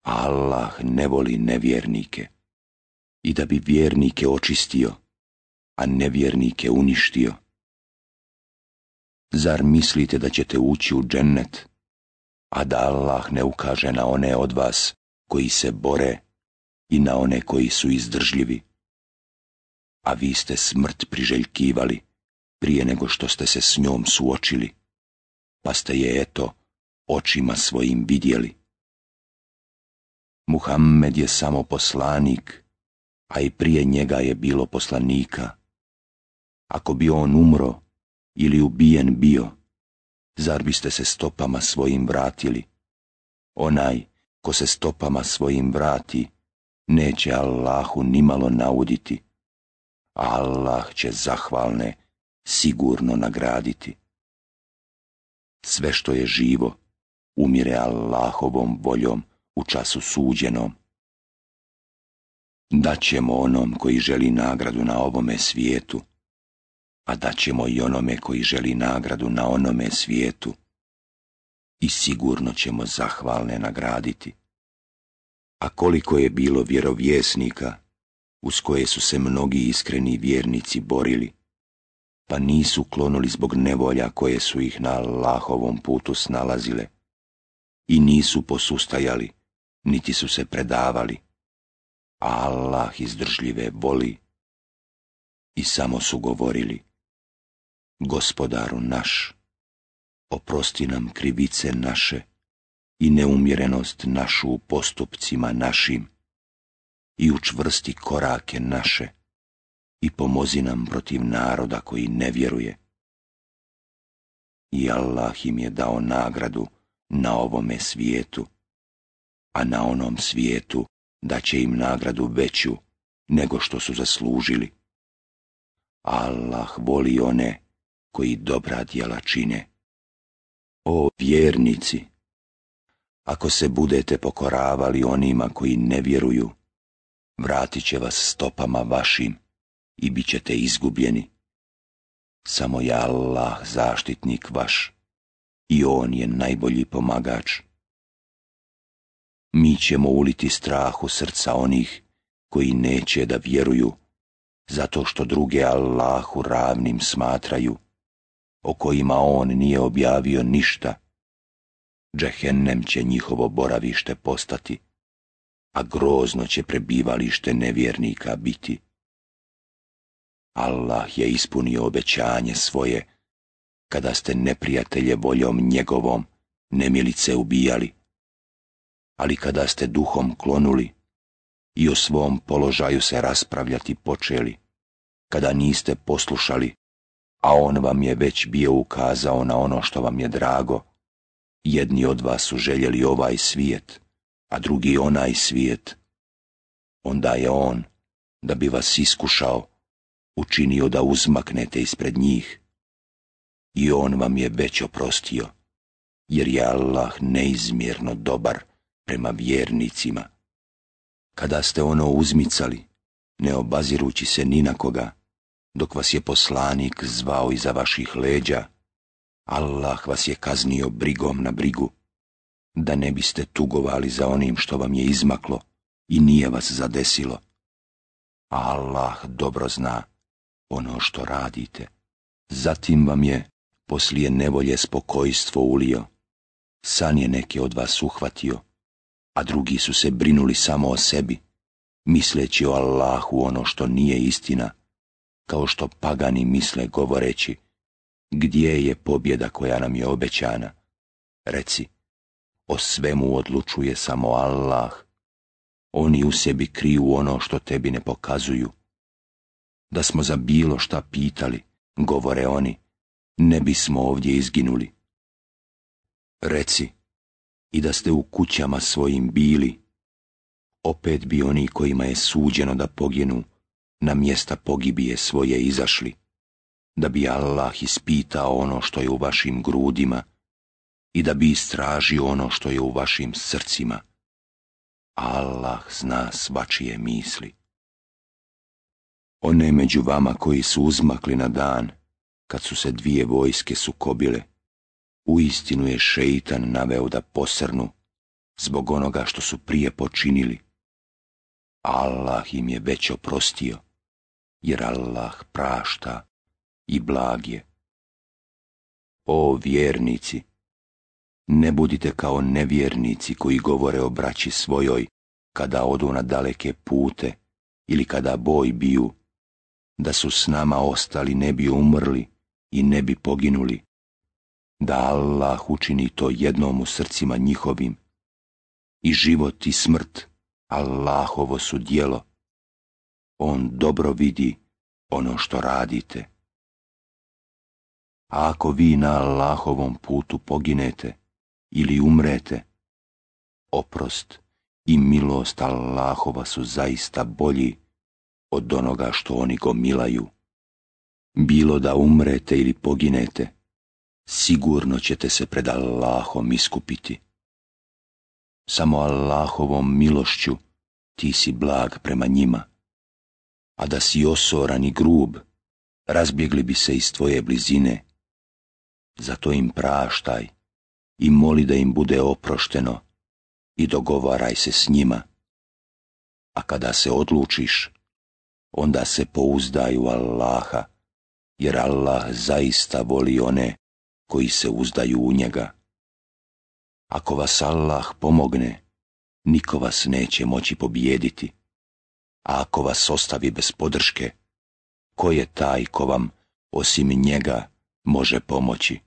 Allah ne voli nevjernike i da bi vjernike očistio, a nevjernike uništio. Zar mislite da ćete ući u džennet, a da Allah ne ukaže na one od vas koji se bore i na one koji su izdržljivi? A vi ste smrt priželjkivali prije nego što ste se s njom suočili, pa ste je eto očima svojim vidjeli. Muhammed je samo poslanik, a i prije njega je bilo poslanika ako bi on umro ili ubijen bio, zar biste se stopama svojim vratili? Onaj ko se stopama svojim vrati, neće Allahu nimalo nauditi, Allah će zahvalne sigurno nagraditi. Sve što je živo, umire Allahovom voljom u času suđenom. Daćemo onom koji želi nagradu na ovome svijetu, da ćemo i onome koji želi nagradu na onome svijetu i sigurno ćemo zahvalne nagraditi. A koliko je bilo vjerovjesnika, uz koje su se mnogi iskreni vjernici borili, pa nisu klonuli zbog nevolja koje su ih na Allahovom putu snalazile i nisu posustajali, niti su se predavali. Allah izdržljive boli i samo su govorili gospodaru naš, oprosti nam krivice naše i neumjerenost našu u postupcima našim i učvrsti korake naše i pomozi nam protiv naroda koji ne vjeruje. I Allah im je dao nagradu na ovome svijetu, a na onom svijetu da će im nagradu veću nego što su zaslužili. Allah voli one koji dobra djela čine. O vjernici, ako se budete pokoravali onima koji ne vjeruju, vratit će vas stopama vašim i bit ćete izgubljeni. Samo je Allah zaštitnik vaš i On je najbolji pomagač. Mi ćemo uliti strah srca onih koji neće da vjeruju, zato što druge Allahu ravnim smatraju o kojima on nije objavio ništa. Džehennem će njihovo boravište postati, a grozno će prebivalište nevjernika biti. Allah je ispunio obećanje svoje, kada ste neprijatelje voljom njegovom nemilice ubijali, ali kada ste duhom klonuli i o svom položaju se raspravljati počeli, kada niste poslušali a on vam je već bio ukazao na ono što vam je drago. Jedni od vas su željeli ovaj svijet, a drugi onaj svijet. Onda je on, da bi vas iskušao, učinio da uzmaknete ispred njih. I on vam je već oprostio, jer je Allah neizmjerno dobar prema vjernicima. Kada ste ono uzmicali, ne obazirući se ni na koga, dok vas je poslanik zvao iza vaših leđa. Allah vas je kaznio brigom na brigu, da ne biste tugovali za onim što vam je izmaklo i nije vas zadesilo. Allah dobro zna ono što radite. Zatim vam je poslije nevolje spokojstvo ulio. San je neke od vas uhvatio, a drugi su se brinuli samo o sebi, misleći o Allahu ono što nije istina, kao što pagani misle govoreći, gdje je pobjeda koja nam je obećana? Reci, o svemu odlučuje samo Allah. Oni u sebi kriju ono što tebi ne pokazuju. Da smo za bilo šta pitali, govore oni, ne bismo ovdje izginuli. Reci, i da ste u kućama svojim bili, opet bi oni kojima je suđeno da poginu, na mjesta pogibije svoje izašli, da bi Allah ispitao ono što je u vašim grudima i da bi istražio ono što je u vašim srcima. Allah zna svačije misli. One među vama koji su uzmakli na dan, kad su se dvije vojske sukobile, uistinu je šeitan naveo da posrnu zbog onoga što su prije počinili. Allah im je već oprostio jer Allah prašta i blag je. O vjernici, ne budite kao nevjernici koji govore o braći svojoj kada odu na daleke pute ili kada boj biju, da su s nama ostali ne bi umrli i ne bi poginuli, da Allah učini to jednom u srcima njihovim. I život i smrt Allahovo su dijelo, on dobro vidi ono što radite. A ako vi na Allahovom putu poginete ili umrete, oprost i milost Allahova su zaista bolji od onoga što oni gomilaju. Bilo da umrete ili poginete, sigurno ćete se pred Allahom iskupiti. Samo Allahovom milošću ti si blag prema njima a da si osoran i grub, razbjegli bi se iz tvoje blizine. Zato im praštaj i moli da im bude oprošteno i dogovaraj se s njima. A kada se odlučiš, onda se pouzdaj u Allaha, jer Allah zaista voli one koji se uzdaju u njega. Ako vas Allah pomogne, niko vas neće moći pobijediti a ako vas ostavi bez podrške, ko je taj ko vam, osim njega, može pomoći?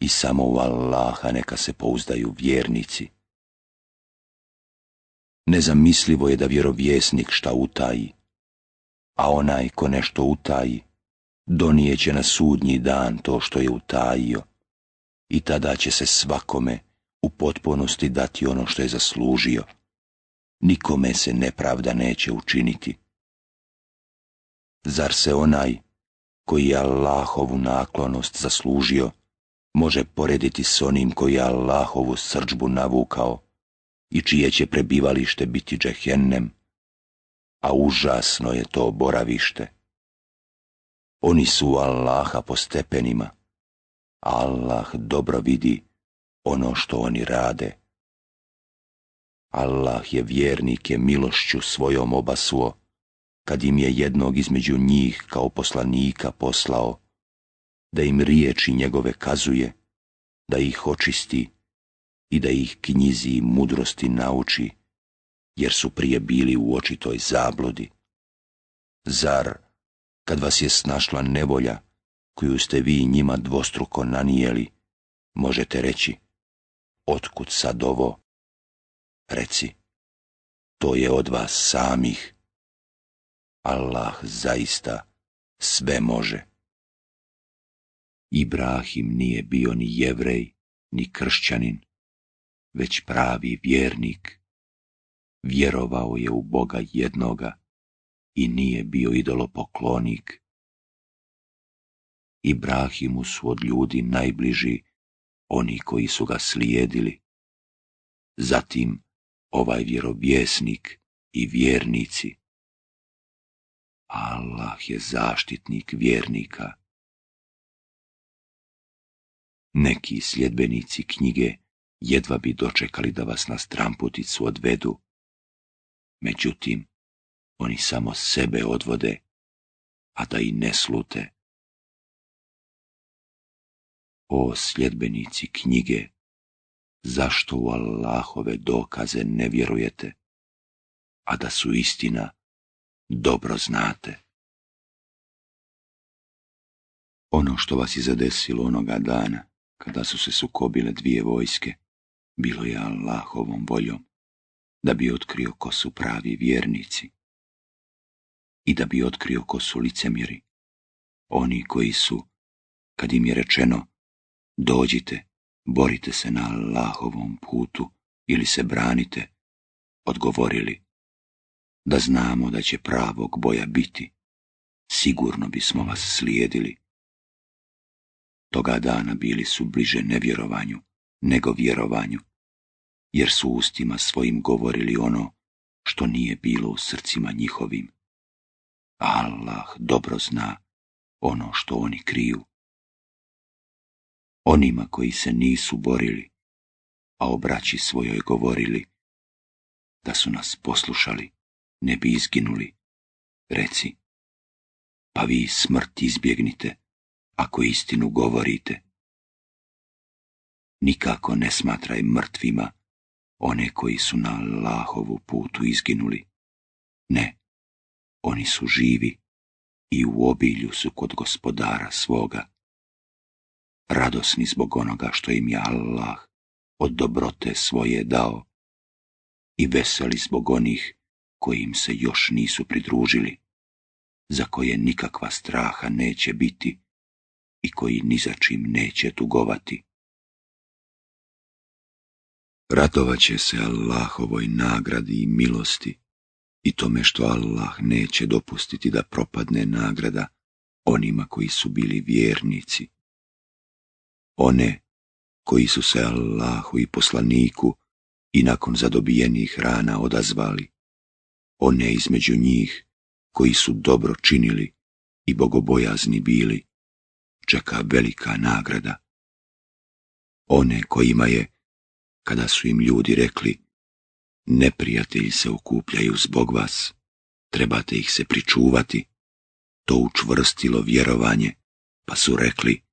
I samo u Allaha neka se pouzdaju vjernici. Nezamislivo je da vjerovjesnik šta utaji, a onaj ko nešto utaji, donijeće na sudnji dan to što je utajio i tada će se svakome u potpunosti dati ono što je zaslužio nikome se nepravda neće učiniti. Zar se onaj koji je Allahovu naklonost zaslužio, može porediti s onim koji je Allahovu srđbu navukao i čije će prebivalište biti džehennem, a užasno je to boravište. Oni su Allaha po stepenima, Allah dobro vidi ono što oni rade. Allah je vjernike milošću svojom obasuo, kad im je jednog između njih kao poslanika poslao, da im riječi njegove kazuje, da ih očisti i da ih knjizi i mudrosti nauči, jer su prije bili u očitoj zablodi. Zar, kad vas je snašla nevolja, koju ste vi njima dvostruko nanijeli, možete reći, otkud sad ovo? Reci, to je od vas samih. Allah zaista sve može. Ibrahim nije bio ni jevrej, ni kršćanin, već pravi vjernik. Vjerovao je u Boga jednoga i nije bio idolopoklonik. Ibrahimu su od ljudi najbliži oni koji su ga slijedili. Zatim ovaj vjerovjesnik i vjernici. Allah je zaštitnik vjernika. Neki sljedbenici knjige jedva bi dočekali da vas na stramputicu odvedu. Međutim, oni samo sebe odvode, a da i ne slute. O sljedbenici knjige, zašto u Allahove dokaze ne vjerujete, a da su istina dobro znate. Ono što vas je zadesilo onoga dana, kada su se sukobile dvije vojske, bilo je Allahovom voljom, da bi otkrio ko su pravi vjernici i da bi otkrio ko su licemjeri, oni koji su, kad im je rečeno, dođite, borite se na Allahovom putu ili se branite, odgovorili, da znamo da će pravog boja biti, sigurno bismo vas slijedili. Toga dana bili su bliže nevjerovanju nego vjerovanju, jer su ustima svojim govorili ono što nije bilo u srcima njihovim. Allah dobro zna ono što oni kriju onima koji se nisu borili, a o braći svojoj govorili, da su nas poslušali, ne bi izginuli. Reci, pa vi smrt izbjegnite, ako istinu govorite. Nikako ne smatraj mrtvima one koji su na lahovu putu izginuli. Ne, oni su živi i u obilju su kod gospodara svoga radosni zbog onoga što im je Allah od dobrote svoje dao i veseli zbog onih koji im se još nisu pridružili, za koje nikakva straha neće biti i koji ni za čim neće tugovati. Ratovat će se Allahovoj nagradi i milosti i tome što Allah neće dopustiti da propadne nagrada onima koji su bili vjernici one koji su se Allahu i poslaniku i nakon zadobijenih rana odazvali, one između njih koji su dobro činili i bogobojazni bili, čeka velika nagrada. One kojima je, kada su im ljudi rekli, neprijatelji se okupljaju zbog vas, trebate ih se pričuvati, to učvrstilo vjerovanje, pa su rekli,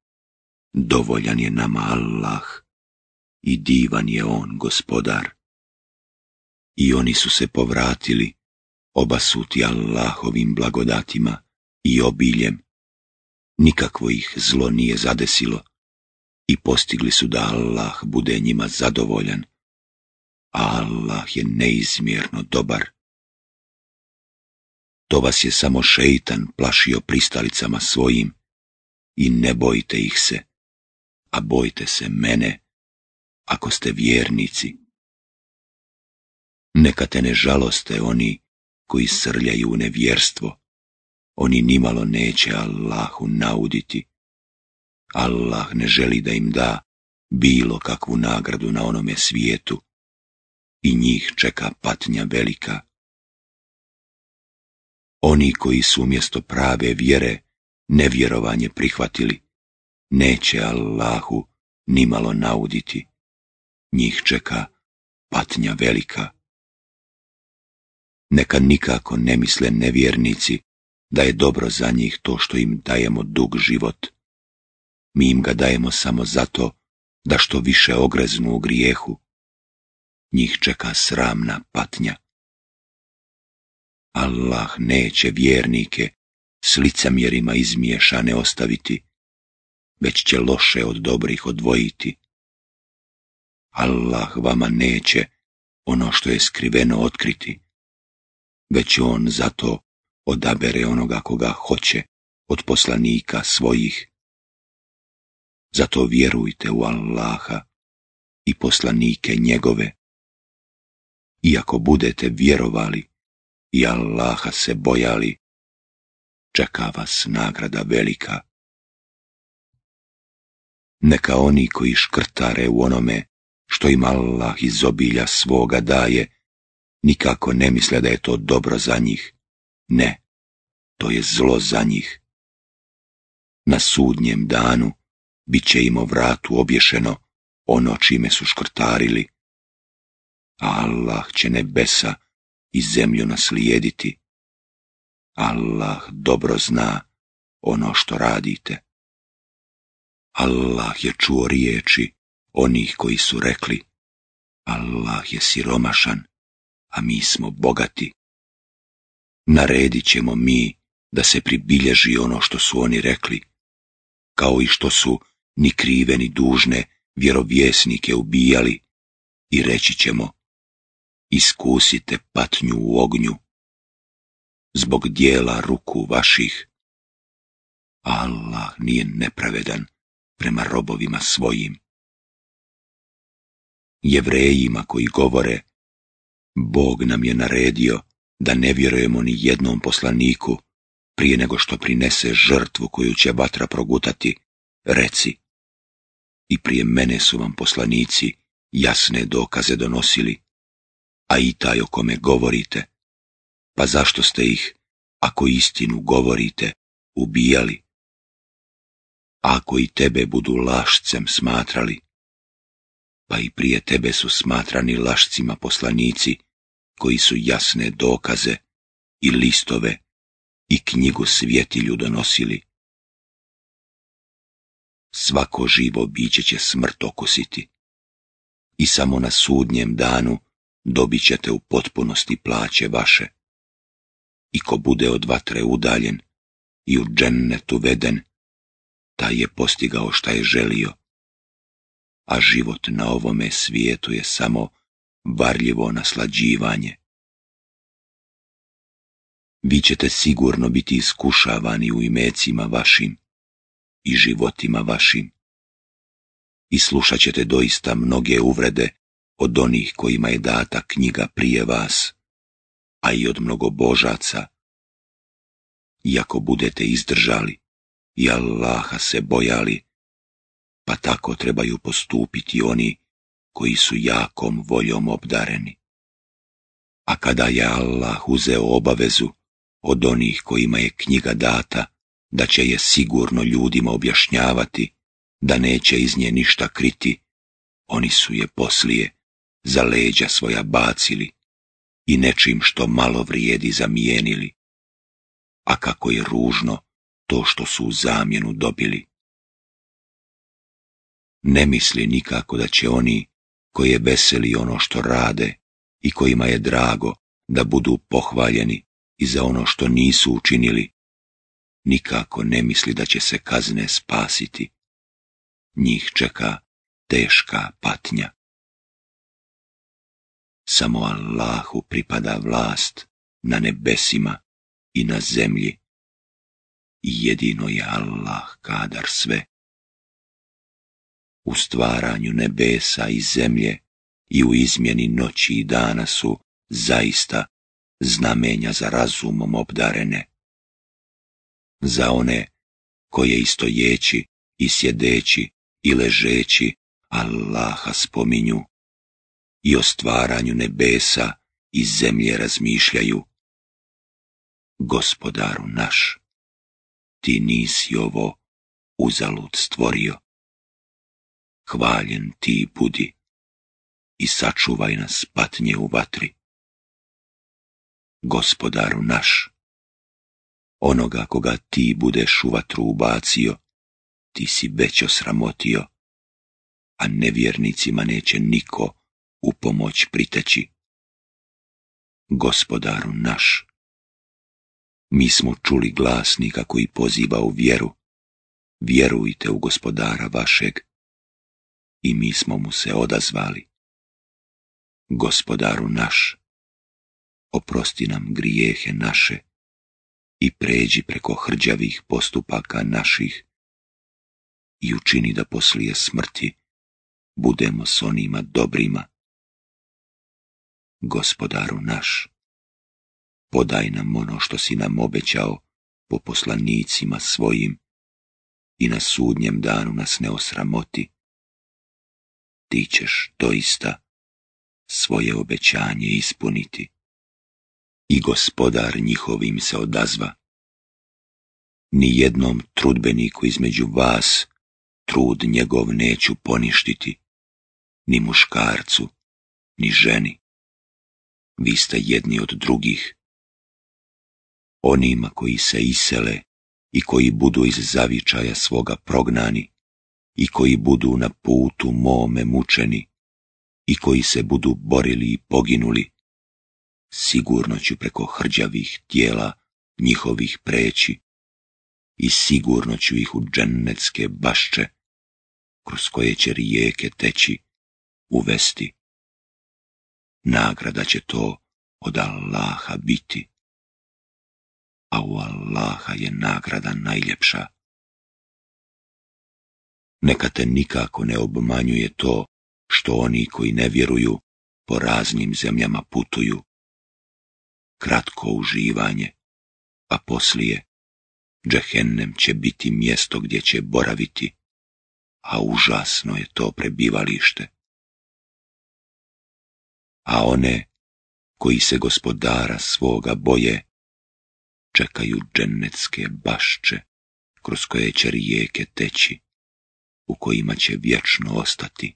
dovoljan je nama Allah i divan je On, gospodar. I oni su se povratili, obasuti Allahovim blagodatima i obiljem. Nikakvo ih zlo nije zadesilo i postigli su da Allah bude njima zadovoljan. Allah je neizmjerno dobar. To vas je samo šeitan plašio pristalicama svojim i ne bojite ih se a bojte se mene, ako ste vjernici. Neka te ne žaloste oni koji srljaju u nevjerstvo, oni nimalo neće Allahu nauditi. Allah ne želi da im da bilo kakvu nagradu na onome svijetu i njih čeka patnja velika. Oni koji su umjesto prave vjere nevjerovanje prihvatili, neće Allahu nimalo nauditi. Njih čeka patnja velika. Neka nikako ne misle nevjernici da je dobro za njih to što im dajemo dug život. Mi im ga dajemo samo zato da što više ogreznu u grijehu. Njih čeka sramna patnja. Allah neće vjernike s licamjerima izmiješane ostaviti već će loše od dobrih odvojiti. Allah vama neće ono što je skriveno otkriti, već on zato odabere onoga koga hoće od poslanika svojih. Zato vjerujte u Allaha i poslanike njegove. Iako budete vjerovali i Allaha se bojali, čeka vas nagrada velika neka oni koji škrtare u onome što im Allah iz obilja svoga daje, nikako ne misle da je to dobro za njih. Ne, to je zlo za njih. Na sudnjem danu bit će im o vratu obješeno ono čime su škrtarili. Allah će nebesa i zemlju naslijediti. Allah dobro zna ono što radite. Allah je čuo riječi onih koji su rekli Allah je siromašan, a mi smo bogati. Naredit ćemo mi da se pribilježi ono što su oni rekli, kao i što su ni krive ni dužne vjerovjesnike ubijali i reći ćemo iskusite patnju u ognju zbog dijela ruku vaših. Allah nije nepravedan prema robovima svojim. Jevrejima koji govore, Bog nam je naredio da ne vjerujemo ni jednom poslaniku, prije nego što prinese žrtvu koju će vatra progutati, reci. I prije mene su vam poslanici jasne dokaze donosili, a i taj o kome govorite, pa zašto ste ih, ako istinu govorite, ubijali? ako i tebe budu lašcem smatrali. Pa i prije tebe su smatrani lašcima poslanici, koji su jasne dokaze i listove i knjigu svjetilju donosili. Svako živo biće će smrt okusiti i samo na sudnjem danu dobit ćete u potpunosti plaće vaše. I ko bude od vatre udaljen i u džennetu veden, taj je postigao šta je želio. A život na ovome svijetu je samo varljivo naslađivanje. Vi ćete sigurno biti iskušavani u imecima vašim i životima vašim. I slušat ćete doista mnoge uvrede od onih kojima je data knjiga prije vas, a i od mnogo božaca, iako budete izdržali i Allaha se bojali, pa tako trebaju postupiti oni koji su jakom voljom obdareni. A kada je Allah uzeo obavezu od onih kojima je knjiga data, da će je sigurno ljudima objašnjavati, da neće iz nje ništa kriti, oni su je poslije za leđa svoja bacili i nečim što malo vrijedi zamijenili. A kako je ružno to što su u zamjenu dobili. Ne misli nikako da će oni koji je veseli ono što rade i kojima je drago da budu pohvaljeni i za ono što nisu učinili, nikako ne misli da će se kazne spasiti. Njih čeka teška patnja. Samo Allahu pripada vlast na nebesima i na zemlji jedino je Allah kadar sve. U stvaranju nebesa i zemlje i u izmjeni noći i dana su zaista znamenja za razumom obdarene. Za one koje istojeći i sjedeći i ležeći Allaha spominju i o stvaranju nebesa i zemlje razmišljaju. Gospodaru naš ti nisi ovo uzalud stvorio. Hvaljen ti budi i sačuvaj nas patnje u vatri. Gospodaru naš, onoga koga ti budeš u vatru ubacio, ti si već osramotio, a nevjernicima neće niko u pomoć priteći. Gospodaru naš, mi smo čuli glasnika koji poziva u vjeru. Vjerujte u gospodara vašeg. I mi smo mu se odazvali. Gospodaru naš, oprosti nam grijehe naše i pređi preko hrđavih postupaka naših i učini da poslije smrti budemo s onima dobrima. Gospodaru naš, podaj nam ono što si nam obećao po poslanicima svojim i na sudnjem danu nas ne osramoti. Ti ćeš doista svoje obećanje ispuniti. I gospodar njihovim se odazva. Ni jednom trudbeniku između vas trud njegov neću poništiti, ni muškarcu, ni ženi. Vi ste jedni od drugih onima koji se isele i koji budu iz zavičaja svoga prognani i koji budu na putu mome mučeni i koji se budu borili i poginuli, sigurno ću preko hrđavih tijela njihovih preći i sigurno ću ih u džennetske bašče, kroz koje će rijeke teći, uvesti. Nagrada će to od Allaha biti a u Allaha je nagrada najljepša. Neka te nikako ne obmanjuje to što oni koji ne vjeruju po raznim zemljama putuju. Kratko uživanje, a poslije Džehennem će biti mjesto gdje će boraviti, a užasno je to prebivalište. A one koji se gospodara svoga boje, čekaju džennetske bašče, kroz koje će rijeke teći, u kojima će vječno ostati.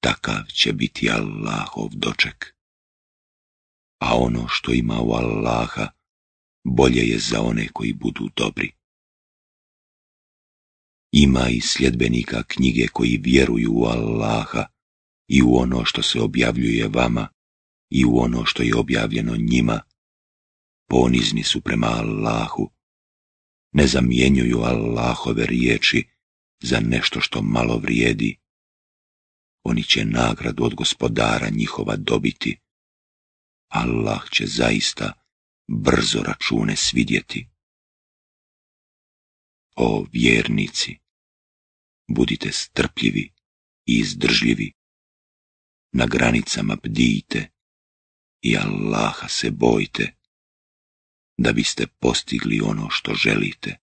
Takav će biti Allahov doček. A ono što ima u Allaha, bolje je za one koji budu dobri. Ima i sljedbenika knjige koji vjeruju u Allaha i u ono što se objavljuje vama i u ono što je objavljeno njima, ponizni su prema Allahu, ne zamjenjuju Allahove riječi za nešto što malo vrijedi. Oni će nagradu od gospodara njihova dobiti. Allah će zaista brzo račune svidjeti. O vjernici, budite strpljivi i izdržljivi. Na granicama bdijte i Allaha se bojte da biste postigli ono što želite.